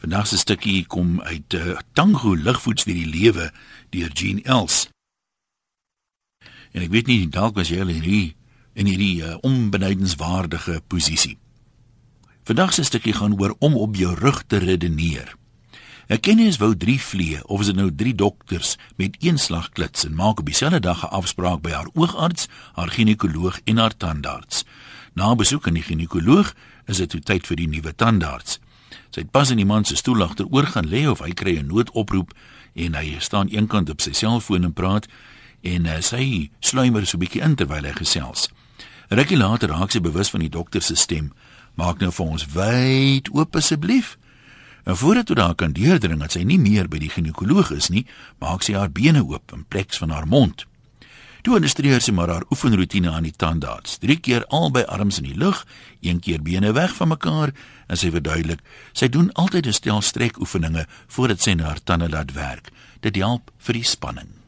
Vandag se stukkie kom uit uh, Tango ligvoets vir die lewe deur Jean Els. En ek weet nie dalk was jy al in hierdie in hierdie uh, onbenydenswaardige posisie. Vandag se stukkie gaan oor om op jou rug te redeneer. Ek ken eens wou 3 vlee of is dit nou 3 dokters met een slag klits en maak op dieselfde dag 'n afspraak by haar oogarts, haar ginekoloog en haar tandarts. Na besoek aan die ginekoloog is dit tyd vir die nuwe tandarts. Sy het pas in die man se stoel agteroor gaan lê of hy kry 'n noodoproep en hy staan eenkant op sy selfoon en praat en uh, sy sluimer so 'n bietjie in terwyl hy gesels. Rukkie later raak sy bewus van die dokter se stem. Maak nou vir ons wyd oop asseblief. En voordat toe daar kan deurdring dat sy nie meer by die ginekoloog is nie, maak sy haar bene oop in plek van haar mond. Toe illustreer sy maar haar oefenroetine aan die tandarts. 3 keer albei arms in die lug, een keer bene weg van mekaar en sy verduidelik, sy doen altyd 'n stel strek oefeninge voordat sy na haar tande laat werk. Dit help vir die spanning.